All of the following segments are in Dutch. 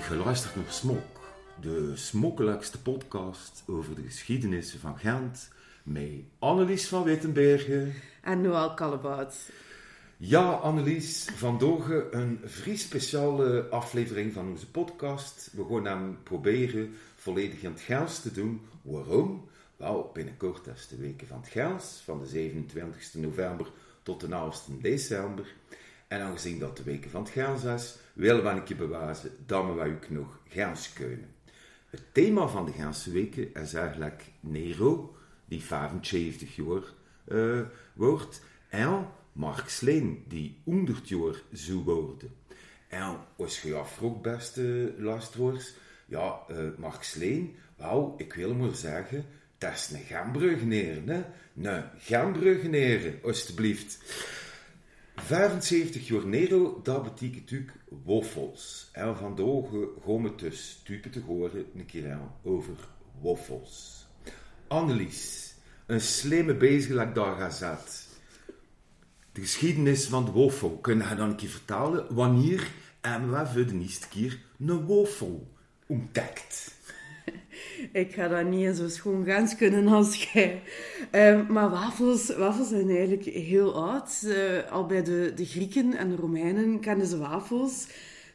geluisterd naar Smok, de smokkelijkste podcast over de geschiedenis van Gent, met Annelies van Wittenbergen. En Noël Kallebout. Ja, Annelies, vandaag een vrij speciale aflevering van onze podcast. We gaan hem proberen volledig in het Gels te doen. Waarom? Wel, binnenkort is de weken van het Gels, van de 27 november tot de 11 december. En aangezien dat de weken van het Gels is, willen we keer bewijzen dat we ook nog Gens kunnen. Het thema van de Gentse weken is eigenlijk Nero, die 75 jaar uh, wordt, en Mark Sleen, die 100 jaar zou worden. En als je je afvroeg, beste luisteraars, ja, uh, Mark Sleen, wauw, ik wil maar zeggen, dat is een Gambrugeneer, hè? Een Gambrugeneer, alstublieft. 75 jaar Nero, dat betekent natuurlijk waffels. En vandaag gaan we dus typen te horen een keer over waffels. Annelies, een slimme bezig daar gaat zat. De geschiedenis van de waffel, kun je dan een keer vertellen? Wanneer hebben we voor de eerste keer een waffel ontdekt? Ik ga dat niet zo schoon gaan kunnen als jij. Uh, maar wafels, wafels zijn eigenlijk heel oud. Uh, al bij de, de Grieken en de Romeinen kenden ze wafels.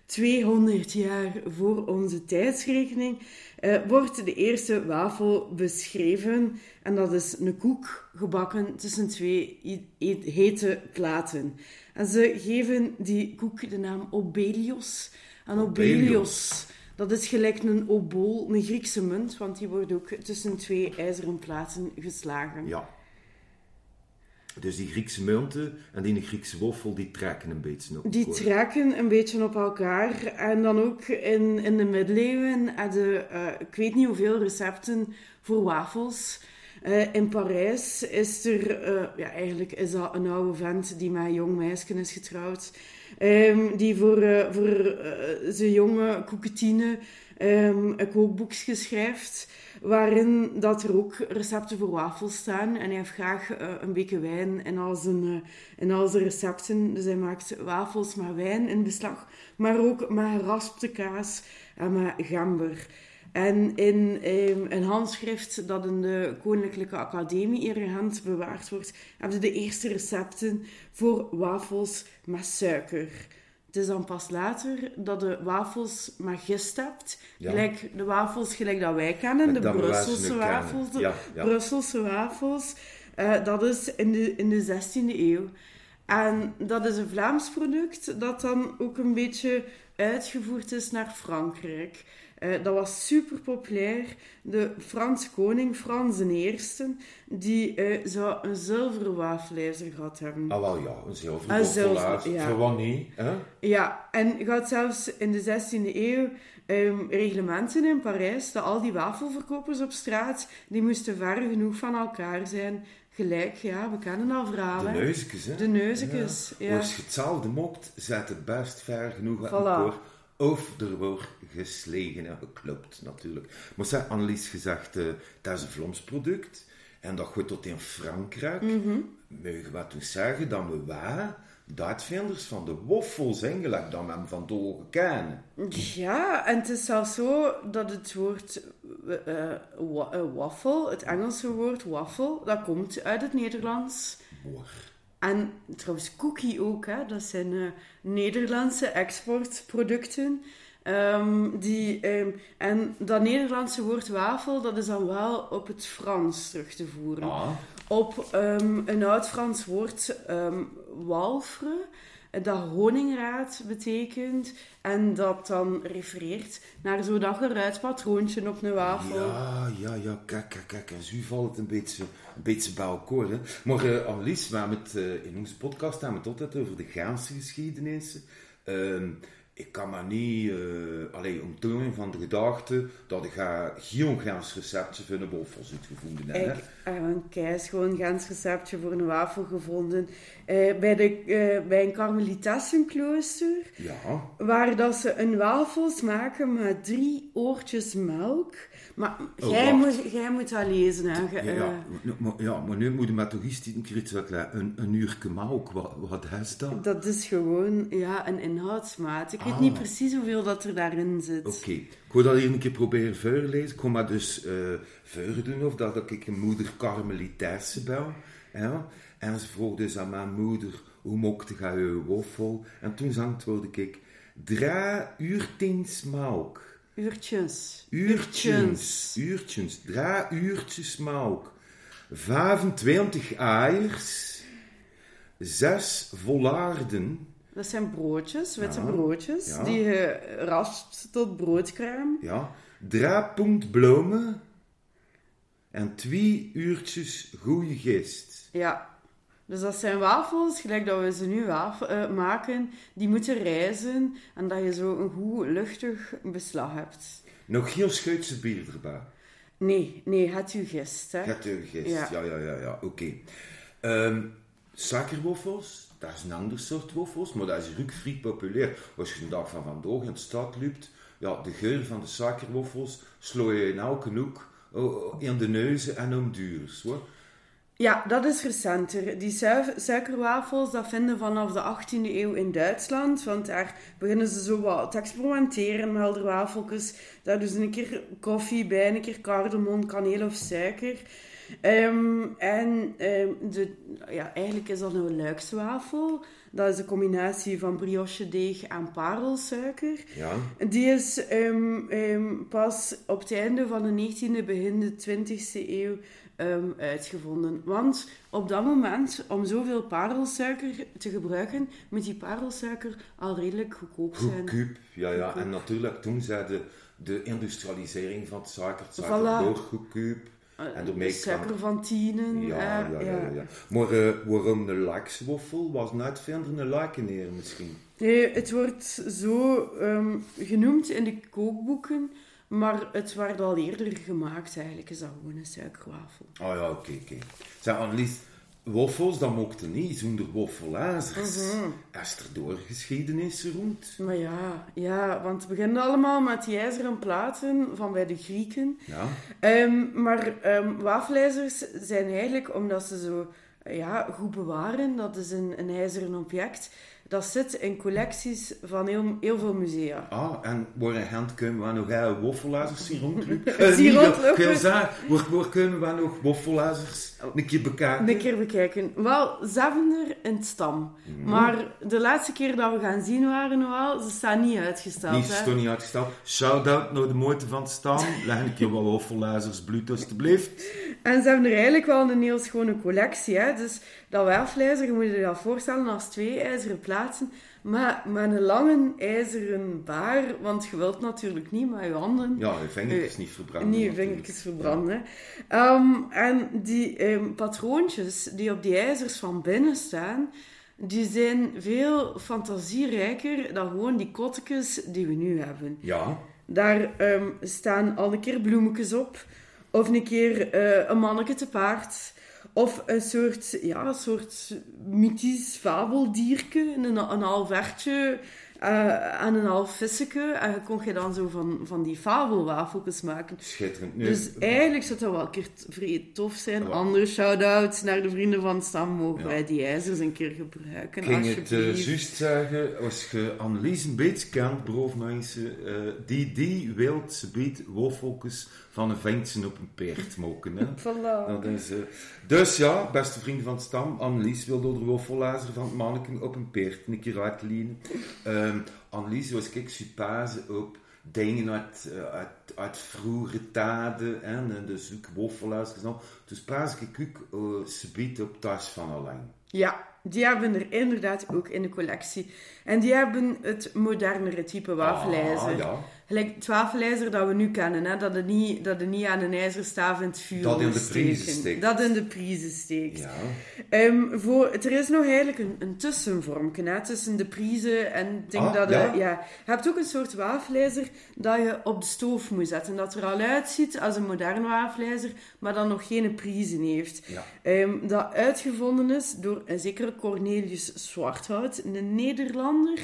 200 jaar voor onze tijdsrekening uh, wordt de eerste wafel beschreven. En dat is een koek gebakken tussen twee hete platen. En ze geven die koek de naam Obelios. En Obelios dat is gelijk een obol, een Griekse munt, want die wordt ook tussen twee ijzeren platen geslagen. Ja. Dus die Griekse munten en die Griekse wafel, die trekken een beetje op Die trekken een beetje op elkaar. En dan ook in, in de middeleeuwen hadden, uh, ik weet niet hoeveel recepten voor wafels. Uh, in Parijs is er, uh, ja, eigenlijk is dat een oude vent die met een jong meisje is getrouwd. Um, die voor, uh, voor zijn jonge koeketine um, een kookboekje schrijft. Waarin dat er ook recepten voor wafels staan. En hij heeft graag een beetje wijn in al, zijn, in al zijn recepten. Dus hij maakt wafels met wijn in beslag. Maar ook met geraspte kaas en met gember. En in um, een handschrift dat in de Koninklijke Academie in hand bewaard wordt, hebben ze de eerste recepten voor wafels met suiker. Het is dan pas later dat de wafels met gist hebt. Gelijk de wafels gelijk dat wij kennen, de Brusselse wafels. De Brusselse wafels. Uh, dat is in de, in de 16e eeuw. En dat is een Vlaams product dat dan ook een beetje uitgevoerd is naar Frankrijk. Uh, dat was super populair. De Franse koning, Frans I, die uh, zou een zilveren wafelijzer gehad hebben. Ah, wel ja, een zilveren wafelijzer. Ja. Voor wanneer? Hè? Ja, en je had zelfs in de 16e eeuw um, reglementen in Parijs dat al die wafelverkopers op straat, die moesten ver genoeg van elkaar zijn. Gelijk, ja, we kennen al verhalen. De neuzekes, hè? De neuzekes, ja. ja. Als je hetzelfde mokt, zet het best ver genoeg voilà. Of er wordt geslegen en geklopt, natuurlijk. Maar ze Annelies gezegd, uh, dat is een Vlaams product. En dat gaat tot in Frankrijk. Mm -hmm. Mogen we toen zeggen dat we uitvinders van de waffels eigenlijk dan hem van kennen. Ja, en het is zelfs zo dat het woord uh, waffle, het Engelse woord waffle, dat komt uit het Nederlands. Boor. En trouwens cookie ook, hè? dat zijn uh, Nederlandse exportproducten. Um, die, um, en dat Nederlandse woord wafel, dat is dan wel op het Frans terug te voeren. Ah. Op um, een oud-Frans woord, walfre, dat honingraad betekent. En dat dan refereert naar zo'n geruitpatroontje op een wafel. Ja, ja, ja, kijk, kijk, kijk. En zo valt het een beetje, een beetje bij elkaar. Hè. Maar uh, Annelies, we hebben het uh, in onze podcast hebben we het altijd over de Gaanse geschiedenis. Uh, ik kan maar niet, uh, alleen omtonen van de gedachte dat ik ga geen Gaans receptje voor een wafel gevonden heb. Ik heb een keis gewoon Gaans receptje voor een wafel gevonden uh, bij, de, uh, bij een karmelitessenklooster. Ja. Waar dat ze een wafels maken met drie oortjes melk. Maar oh, jij, moet, jij moet dat lezen. Hè. Ja, ja, maar, ja, maar nu moet je maar toch eens een keer een, een uur melk. Wat, wat is dat? Dat is gewoon ja, een inhoudsmaat. Ik weet Ah. niet precies hoeveel dat er daarin zit. Oké, ik wil dat hier een keer proberen voorlezen. Ik kom maar dus eh voor doen of dat ik een moeder karmelitairse bel. Ja? En ze vroeg dus aan mijn moeder, hoe mocht je je woffel? En toen antwoordde ik, drie uurtjes melk. Uurtjes. Uurtjes, uurtjes, drie uurtjes melk. 25 eiers, zes volaarden, Dat zijn broodjes, witte Ja. broodjes, Ja. die je raspt tot broodkraam. Ja, pond bloemen en twee uurtjes goede gist. Ja. Dus dat zijn wafels, gelijk dat we ze nu waf- eh, maken, die moeten rijzen en dat je zo een goed luchtig beslag hebt. Nog geen Schuitse bier erbij. Nee, nee, het u gist, hè. Gaat u gist. Ja. Ja, ja, ja, ja, oké. Ehm, suikerwoffels, dat is een ander soort woffels, maar dat is ook vrij populair. Als je een dag van vandaag in de stad loopt, ja, de geur van de suikerwoffels slo je in elke hoek oh, in de neuzen en om duurs, hoor. Ja, dat is recenter. Die su- suikerwafels, dat vinden vanaf de 18e eeuw in Duitsland. Want daar beginnen ze zo wat te experimenteren met helderwafeltjes. Daar doen ze een keer koffie bij, een keer cardamom, kaneel of suiker. Ehm, en ehm, de, ja, eigenlijk is dat een luikswafel. Dat is een combinatie van brioche deeg en parelsuiker. Ja, Die is ehm, pas op het einde van de 19e, begin de 20e eeuw ehm, uitgevonden. Want op dat moment, om zoveel parelsuiker te gebruiken, moet die parelsuiker al redelijk goedkoop zijn. goedkoop. Ja, ja. Goedkoop. En natuurlijk, toen zeiden de industrialisering van het suiker, het Voilà. suiker wordt goedkoop. Eh, En daarmee suiker van tienen. Ja, ja, ja, ja. Maar eh, waarom een lakswoffel? Was een uitvinder een lakeneer misschien? Nee, het wordt zo ehm, genoemd in de kookboeken, maar het werd al eerder gemaakt eigenlijk. Is dat gewoon een suikerwafel. Oh ja, oké, oké. Zeg, Annelies, waffels, dat mochten niet zonder waffelazers. Mhm. Is er doorgeschiedenis rond? Maar ja, ja, want het begint allemaal met die ijzeren platen van bij de Grieken. Ja. Ehm, maar wafelijzers zijn eigenlijk, omdat ze zo ja, goed bewaren, dat is een, een ijzeren object, dat zit in collecties van heel, heel veel musea. Ah, en waar in Gent kunnen we nog uh, waffelazers zien rondlopen? Zien Eh, rondlopen? Ik wil zeggen, waar, waar kunnen we nog waffelazers een keer bekijken? Een keer bekijken. Wel, ze hebben er in het stam. Mhm. Maar de laatste keer dat we gaan zien waren wel, ze staan niet uitgesteld. Hè. is toch niet uitgesteld. Shout-out naar de moeite van het staan. Leg een keer wat waffelazers bloed, alstublieft. En ze hebben er eigenlijk wel een heel schone collectie. Hè? Dus dat wafelijzer, je moet je dat voorstellen als twee ijzeren platen, maar met een lange ijzeren baar. Want je wilt natuurlijk niet met je handen Ja, je vingertjes niet verbranden. niet je vingertjes verbranden. Ehm, en die ehm, patroontjes die op die ijzers van binnen staan, die zijn veel fantasierijker dan gewoon die kottekes die we nu hebben. Ja, Daar ehm, staan al een keer bloemetjes op. Of een keer eh, een manneke te paard. Of een soort, ja, een soort mythisch fabeldierke. Een, een half ertje eh, en een half visseke. En kon je dan zo van, van die fabelwafeltjes maken. schitterend. Nu, Dus eigenlijk zou dat wel een keer vrij tof zijn. Ja. Andere shout-outs naar de vrienden van stam. Mogen Ja. wij die ijzers een keer gebruiken, Ik ging het alsjeblieft. juist zeggen, als je Annelies een beetje kent, broofmensen, eh die, die wil ze biedt waffeltjes van een ventje op een peert moken. Hè? Voilà. Dat is, eh, dus ja, beste vrienden van stam, Annelies wil door de waffelazer van het manneken op een peert een keer uitlenen. Ehm Annelies was ik supase op dingen uit, eh, uit, uit vroegere tijden, en dus ook waffelazers en zo. Dus praat ik ook uh, op tas van alleen. Ja, die hebben er inderdaad ook in de collectie. En die hebben het modernere type wafelijzer. Ah, ja. Gelijk het wafelijzer dat we nu kennen, hè? Dat, het niet, dat het niet aan een ijzerstaaf in het vuur Dat in de steken. steekt. Dat in de priezen steekt. Ja. Ehm, voor, er is nog eigenlijk een, een tussenvormje hè, tussen de priezen en ik denk Ah, dat ja? je, ja, je hebt ook een soort wafelijzer dat je op de stoof moet zetten. Dat er al uitziet als een modern wafelijzer, maar dan nog geen priezen heeft. Ja. Ehm, dat uitgevonden is door een zekere Cornelius Zwarthout, een Nederlander,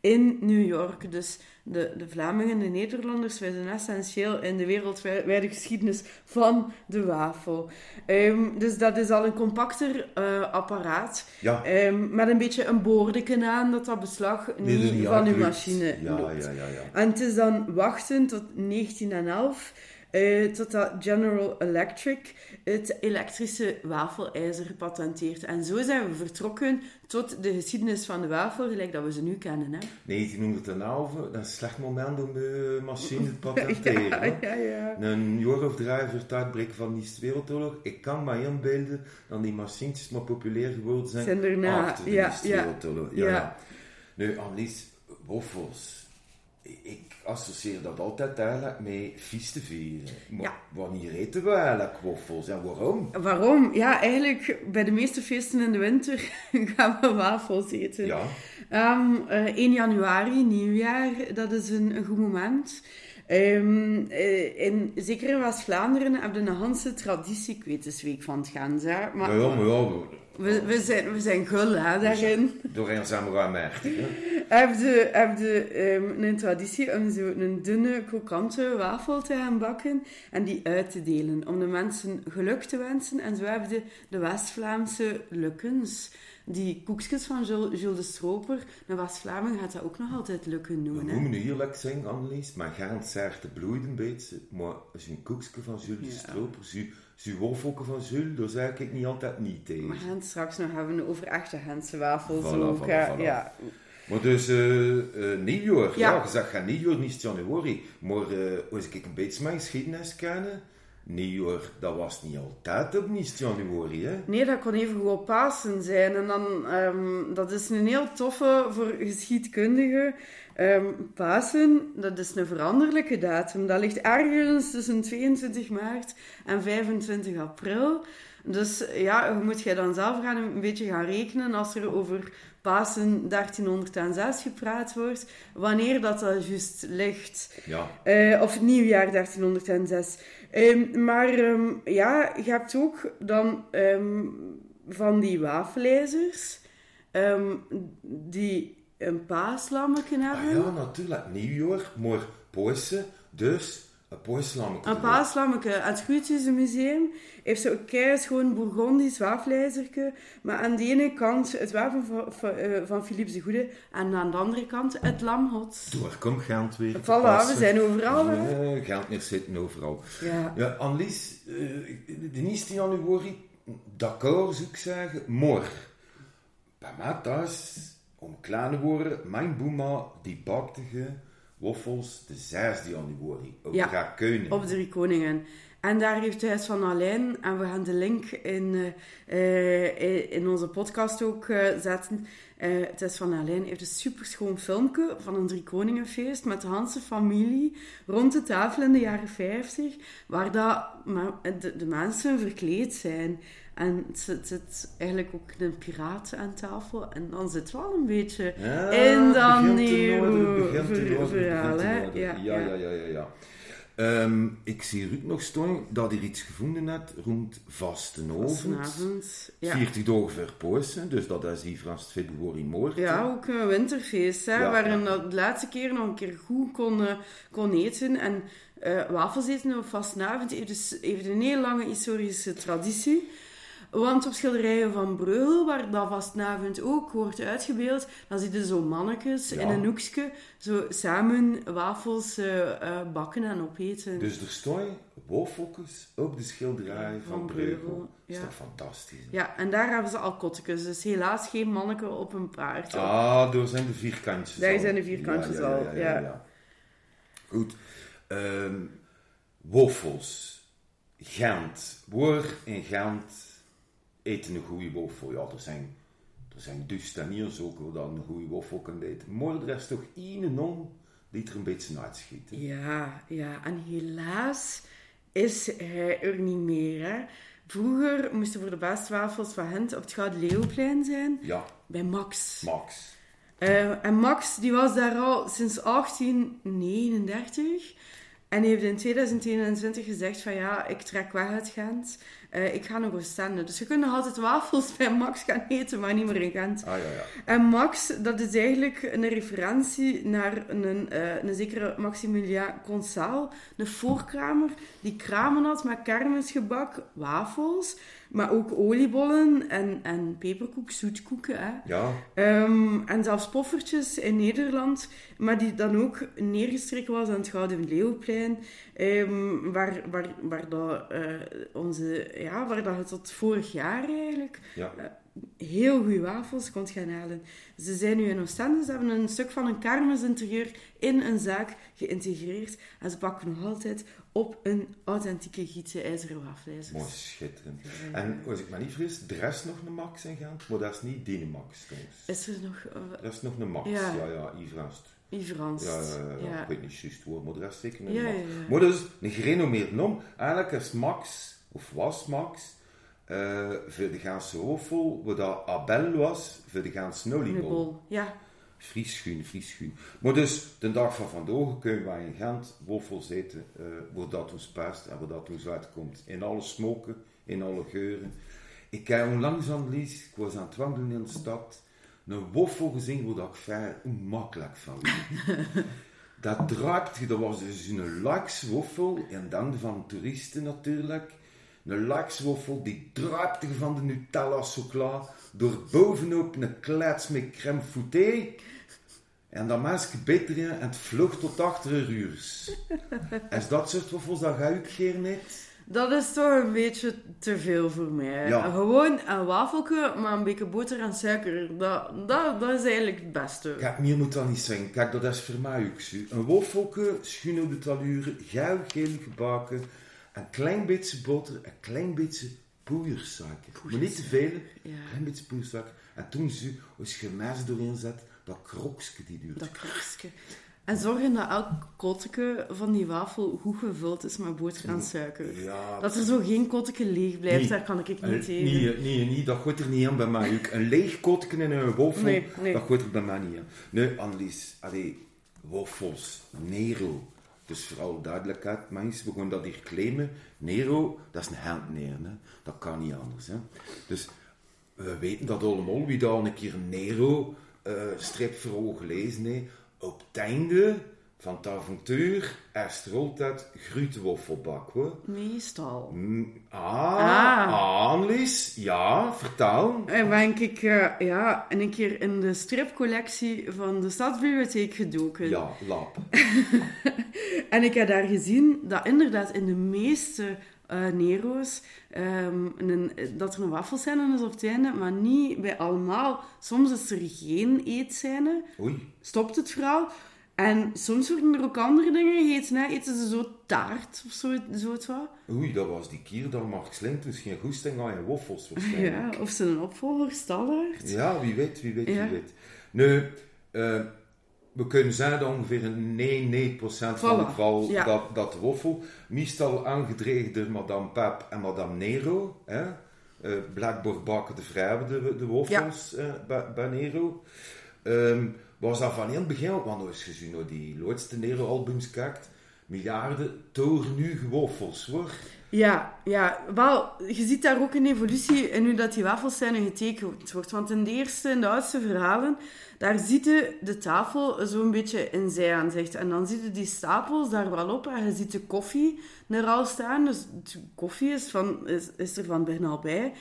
in New York. Dus de, de Vlamingen, de Nederlanders, wij zijn essentieel in de wereldwijde geschiedenis van de wafel. Ehm, dus dat is al een compacter uh, apparaat. Ja. Ehm, met een beetje een boordeken aan dat dat beslag niet, van uw machine Ja, loopt. ja, ja, ja. En het is dan wachten tot 1911, eh, totdat General Electric het elektrische wafelijzer patenteert. En zo zijn we vertrokken tot de geschiedenis van de wafel, gelijk dat we ze nu kennen. Hè? 1911, dat is een slecht moment om de machine te patenteren. Ja, ja, ja. Een jaar of drie voor het uitbreken van de Eerste Wereldoorlog. Ik kan me inbeelden dat die machines maar populair geworden zijn, Zijn daarna, achter de ja. Wereldoorlog. Ja, Ja. ja. Nu, Annelies, waffels. Ik associeer dat altijd eigenlijk met vies te vieren. Maar Ja. wanneer eten we eigenlijk waffels en waarom? Waarom? Ja, eigenlijk bij de meeste feesten in de winter gaan we wafels eten. Ja, Ehm, eh, 1 januari, nieuwjaar, dat is een, een goed moment. Ehm, eh, in, zeker in West-Vlaanderen hebben we een Hanse traditie. Ik weet het is week van het Gens, hè. Maar ja, maar ja, we- we, we, zijn, we zijn gul, hè, daarin. doorheen zijn we gaan merken. Heb je, heb je ehm, een traditie om zo een dunne, krokante wafel te gaan bakken en die uit te delen. Om de mensen geluk te wensen. En zo hebben je de West-Vlaamse lukkens. Die koekjes van Jules, Jules de Stroper. Een West-Vlaming gaat dat ook nog altijd lukken We noemen. Hè? moeten nu eerlijk zijn, Annelies, maar gaan de bloeiden een beetje. Maar zijn koekje van Jules de Ja. Stroper, zijn- zijn waffelke van Jules, daar zeg ik niet altijd niet tegen. We gaan het straks nog hebben over echte Gentse wafels Voilà, ook. voilà, hè. voilà. Ja. Maar dus, eh eh nieuwjaar, ja. Ja. je zegt geen nieuwjaar, niet januari. Maar eh, als ik een beetje mijn geschiedenis ken, nieuwjaar, dat was niet altijd op niet januari, hè. Nee, dat kon even gewoon Pasen zijn. En dan, ehm, dat is een heel toffe voor geschiedkundigen. Ehm, Pasen, dat is een veranderlijke datum. Dat ligt ergens tussen 22 maart en 25 april. Dus ja, je moet jij dan zelf gaan een beetje gaan rekenen als er over Pasen 1306 gepraat wordt, wanneer dat dat juist ligt. Ja, Eh, of nieuwjaar 1306. Ehm, maar ehm, ja, je hebt ook dan ehm, van die wafelijzers ehm, die een paaslammetje ah, hebben. ja, natuurlijk, nieuwjaar, maar Poessen, dus een Poesslammetje. Een paaslammetje. Aan het Museum heeft zo'n kei schoon Bourgondisch wafelijzerke. Maar aan de ene kant het wapen van, van, eh, van Philippe de Goede. En aan de andere kant het lamhot. Door, kom Gent weer. Voilà, we zijn overal. Ja, Gent meer zitten overal. Ja. Ja, Annelies, eh, de 1 januari, d'accord zou ik zeggen, morgen. Bij mij thuis, om klein te worden, mijn boema die bakte ge waffels de 6 januari op Ja, Keunen. Op Drie Koningen. En daar heeft Huis van Alijn, en we gaan de link in, eh, eh, in onze podcast ook eh, zetten. Het Huis van Alijn heeft een superschoon filmpje van een Drie Koningenfeest met de Hanse familie rond de tafel in de jaren 50, waar dat, de, de mensen verkleed zijn. En het zit, zit eigenlijk ook een piraat aan tafel. En dan zit wel een beetje Ja, in te nieuwe ver- verhaal. Ja, Ja, ja. ja, ja, ja. Ehm, ik zie Ruud nog staan dat hij iets gevonden heeft rond vastenavond. Vastenavond, ja. 40 dagen Poessen, dus dat is hier van februari morgen. Ja, ook een winterfeest, hè, Ja, waarin ja. dat de laatste keer nog een keer goed kon, kon eten. En eh, wafels eten op vastenavond heeft, dus, heeft een heel lange historische traditie. Want op schilderijen van Breugel, waar dat vastenavond ook wordt uitgebeeld, dan zie je zo mannetjes Ja. in een hoekje zo samen wafels eh, eh, bakken en opeten. Dus er staan waffeltjes op de schilderij van, Van Breugel. Breugel, Dat is toch fantastisch? hè? Ja, en daar hebben ze al kottekes, dus helaas geen manneke op een paard. Ah, daar zijn de vierkantjes Daar al. zijn de vierkantjes al, ja. Goed. Ehm wafels. Gent. Waar in Gent eten een goede wafel? Ja, er zijn, er zijn dustaniers ook wel dat een goede wafel kan eten. Maar er is toch één non die er een beetje uitschiet. hè? Ja, ja, en helaas is hij er niet meer. Hè. Vroeger moesten voor de baaswafels van Gent op het Gouden Leeuwplein zijn, Ja, bij Max. Max. Eh, en Max die was daar al sinds 1839 en heeft in 2021 gezegd van ja, ik trek weg uit Gent. Eh, ik ga naar Oostende. Dus je kunt nog altijd wafels bij Max gaan eten, maar niet meer in Gent. Ah ja, ja. En Max, dat is eigenlijk een referentie naar een, eh, een zekere Maximilien Consal, een voorkramer, die kramen had met kermisgebak, wafels, maar ook oliebollen en, en peperkoek, zoetkoeken. Hè. Ja, Ehm, en zelfs poffertjes in Nederland, maar die dan ook neergestreken was aan het Gouden Leeuwplein, ehm, waar, waar, waar, dat, eh, onze, ja, waar dat je tot vorig jaar eigenlijk ja. heel goede wafels kon gaan halen. Ze zijn nu in Oostende, ze hebben een stuk van een kermisinterieur in een zaak geïntegreerd en ze bakken nog altijd op een authentieke Gietse ijzeren wafelijzer. Mooi, schitterend. En als ik me niet vergis, er is nog een Max in Gent, maar dat is niet die Max trouwens. Is er nog uh, Dat is nog een Max, Ja. ja, ja, Yvranst. Ja, ja, ja, ik weet niet juist woord, maar is zeker een Ja. Maar dus, een gerenommeerd nom. Eigenlijk is Max, of was Max, eh, voor de Gaanse wafel, wat dat Abel was voor de Gaanse nolibol. bol. Ja, Frieschuun, Frieschuun. Maar dus, de dag van vandaag kunnen wij in Gent eten, eh waar dat ons past en waar dat ons uitkomt. In alle smoken, in alle geuren. Ik heb onlangs aan Lies, ik was aan het wandelen in de stad, een wafel gezien dat ik vrij onmakkelijk van dat druipte, dat was dus een lakswafel, en dan van toeristen natuurlijk. Een lakswafel die druipte van de Nutella chocola door bovenop een klets met crème fouettée. En dat mensen beter in en het vlucht tot achter een uur. Is dat soort wafels dat ga ik geen niet? Dat is toch een beetje te veel voor mij. Ja. Gewoon een wafelke, maar een beetje boter en suiker. Dat, dat, dat is eigenlijk het beste. Kijk, meer moet dat niet zijn. Kijk, dat is voor mij ook zo. Een wafelke, schuin op de taluren, gauw geel gebakken, een klein beetje boter, een klein beetje poeiersuiker. Maar niet te veel, Ja. een klein beetje poeiersuiker. En toen zo, als je mes doorheen zet, dat krokske die duurt. Dat krokske. En zorgen dat elk kotteke van die wafel goed gevuld is met boter en suiker. Ja, Dat er zo geen kotteke leeg blijft, Nee. daar kan ik niet tegen. Nee, nee, nee, dat gaat er niet aan bij mij. ook. Een leeg kotken in een wafel, Nee, nee. dat gaat er bij mij niet aan. Nee, Annelies, allee, wafels, Nero. Dus vooral duidelijkheid, mensen, we gaan dat hier claimen. Nero, dat is een handneer, hè. dat kan niet anders. Hè. Dus we weten dat allemaal, wie daar een keer Nero eh strip voor ogen gelezen heeft. Op het einde van het avontuur is er altijd groentewaffelbak, hoor. Meestal. Mm, Ah, Ah. Annelies, ja, vertel. En ben ik eh, ja, een keer in de stripcollectie van de Stadsbibliotheek gedoken. Ja, lap. En ik heb daar gezien dat inderdaad in de meeste eh, Nero's ehm, een, dat er een wafelscène is op het einde, maar niet bij allemaal. Soms is er geen eetscène, Oei, stopt het verhaal. En soms worden er ook andere dingen gegeten. Hè. Eten ze zo taart of zo, zo het wat. oei, dat was die keer dat Mark Slint dus geen goesting aan je waffels Ja, waarschijnlijk. of ze een opvolger stallaard. Ja, wie weet, wie weet, Ja. wie weet. Nu, eh, we kunnen zeggen dat ongeveer een 99% van het geval ja. dat, dat de waffel, meestal aangedreven door Madame Pep en Madame Nero, hè, blijkbaar bakken de vrouwen de, de waffels eh, bij, bij Nero. Ehm, was dat van in het begin, als je zo naar die laatste Nero-albums kijkt, miljarden torenige waffels, hoor. Ja, ja, wel, je ziet daar ook een evolutie in hoe dat die wafelscène getekend wordt. Want in de eerste en de oudste verhalen, daar ziet de tafel zo'n beetje in zijaanzicht. En dan zie je die stapels daar wel op en je ziet de koffie er al staan. Dus de koffie is, van, is, is er van bijna bij.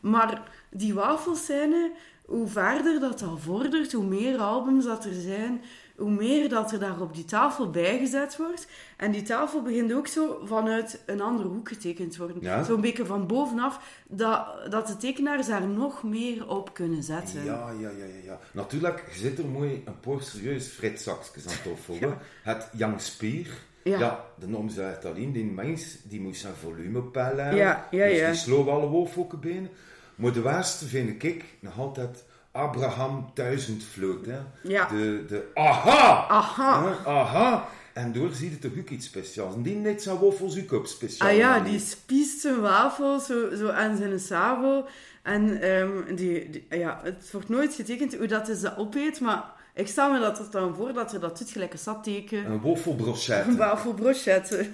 Maar die wafelscène, hoe verder dat al vordert, hoe meer albums dat er zijn, hoe meer dat er daar op die tafel bijgezet wordt. En die tafel begint ook zo vanuit een andere hoek getekend te worden. Ja. Zo'n beetje van bovenaf, dat, dat de tekenaars daar nog meer op kunnen zetten. Ja, ja, ja, ja, ja. Natuurlijk, zit er mooi een paar serieus fritzakjes aan toffel. hè. Het Young Spier. Ja. Ja. de naam zegt alleen, die mens die moest zijn volume pellen. Ja, ja, dus die sloeg alle wolfokken binnen. Maar de waarste vind ik nog altijd Abraham Duizendvloot. Hè. Ja. De, de aha! Aha. Hè, aha! En door ziet het toch ook iets speciaals. En die net zijn waffels ook op speciaal. Ah ja, die spiest zijn wafel zo, zo aan zijn sabel. En ehm, die, die- ja, het wordt nooit getekend hoe dat ze dat opeet, maar ik stel me dat er dan voor dat er dat doet gelijk een satteken. Een waffelbrochette. Een wafelbrochette.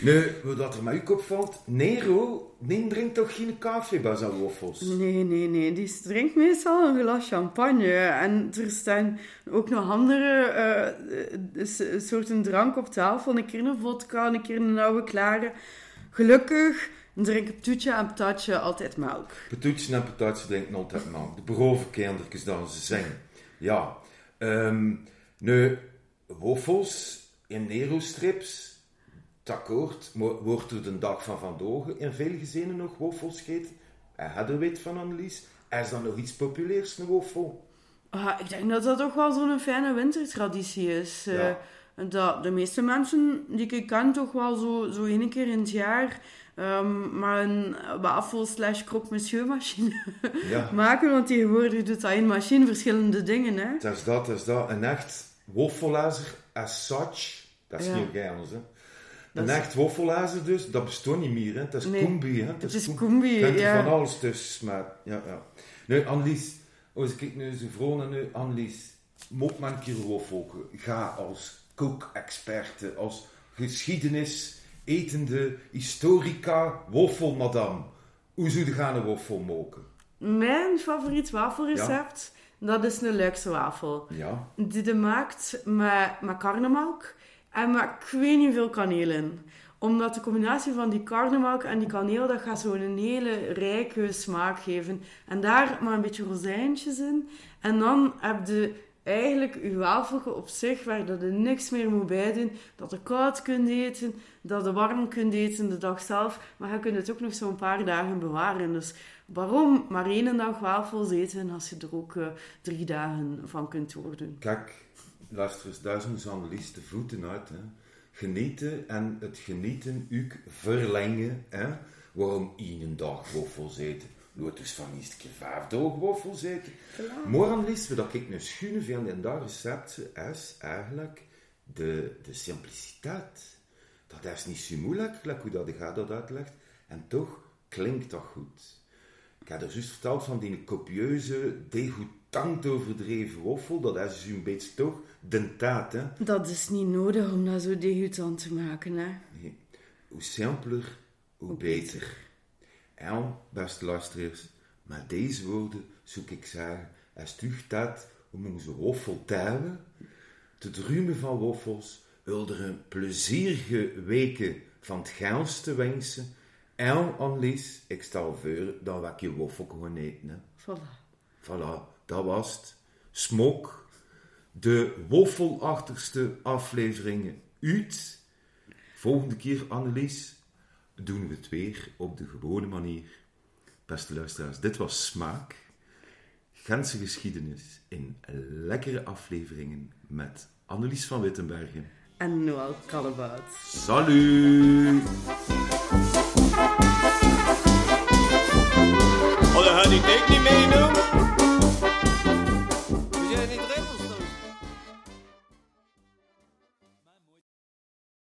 Nu, wat er met u opvalt, Nero, die drinkt toch geen koffie bij zijn waffels? Nee, nee, nee. Die drinkt meestal een glas champagne. En er staan ook nog andere eh, soorten drank op tafel. Een keer een vodka, een keer een oude klare. Gelukkig drinken Toetje en Patatje altijd melk. Patoetje en patatje drinken altijd melk. De beroven kindertjes dan ze zingen. Ja. Ehm, nu, waffels in Nero-strips, akkoord, wordt er de dag van vandaag in veel gezinnen nog waffels gegeten? En weet van Annelies? Is dat nog iets populairs, een waffel? Ah, ik denk dat dat toch wel zo'n fijne wintertraditie is. Eh, dat de meeste mensen die ik ken toch wel zo, zo één keer in het jaar ehm, maar een wafel slash croque monsieur machine Ja. maken. Want tegenwoordig doet dat in machine verschillende dingen. Hè? Dat is dat, dat is dat. Een echt waffelijzer as such, dat is Ja. niet anders, hè. Een is- echt waffelijzer dus, dat bestaat niet meer, hè. Dat is Nee, hè. Dat Het is combi, Je kunt er ja. van alles tussen maar Ja, ja. Nu, Annelies, als ik nu zo vroeg naar nu, Annelies, moet man een keer waffelken. Ga als kookexperte, als geschiedenis, etende, historica, waffelmadam. Hoe zou je gaan een waffel maken? Mijn favoriet wafelrecept, dat is een luikse wafel. Ja, Die je maakt met, met karnemelk en met ik weet niet veel kaneel in. Omdat de combinatie van die karnemelk en die kaneel, dat gaat zo'n hele rijke smaak geven. En daar maar een beetje rozijntjes in. En dan heb je eigenlijk je wafeltje op zich, waar dat je niks meer moet bijdoen. Dat je koud kunt eten, dat je warm kunt eten de dag zelf. Maar je kunt het ook nog zo'n paar dagen bewaren. Dus waarom maar één dag wafels eten als je er ook eh, drie dagen van kunt doordoen? kijk, luister eens, daar Annelies de voeten uit, hè. Genieten en het genieten ook verlengen, hè. Waarom één dag waffels eten? Dus van een keer vijf dagen waffels eten. Maar Annelies, wat ik nu schoenen vind in dat recept, is eigenlijk de, de simpliciteit. Dat is niet zo moeilijk, like hoe dat ik dat uitlegt. En toch klinkt dat goed. Ik had er juist verteld van die copieuze, degoutant overdreven waffel. Dat is dus een beetje toch de taat, hè. Dat is niet nodig om dat zo degoutant te maken, hè. Nee. Hoe simpeler, hoe beter. En, beste luisteraars, met deze woorden zoek ik zeggen, is terug tijd om onze waffel te hebben. Te drumen van waffels, wil er een plezierige weken van het gaans te wensen. En, Annelies, ik stel voor dat we je waffel gewoon eten, hè. Voilà. Voilà, dat was het. Smok, de waffelachtigste afleveringen uit. Volgende keer, Annelies, doen we het weer op de gewone manier. Beste luisteraars, dit was Smaak. Gentse geschiedenis in lekkere afleveringen met Annelies van Wittenbergen. En Noël Kallebout. Salut! Oh, dan ga ik niet meedoen.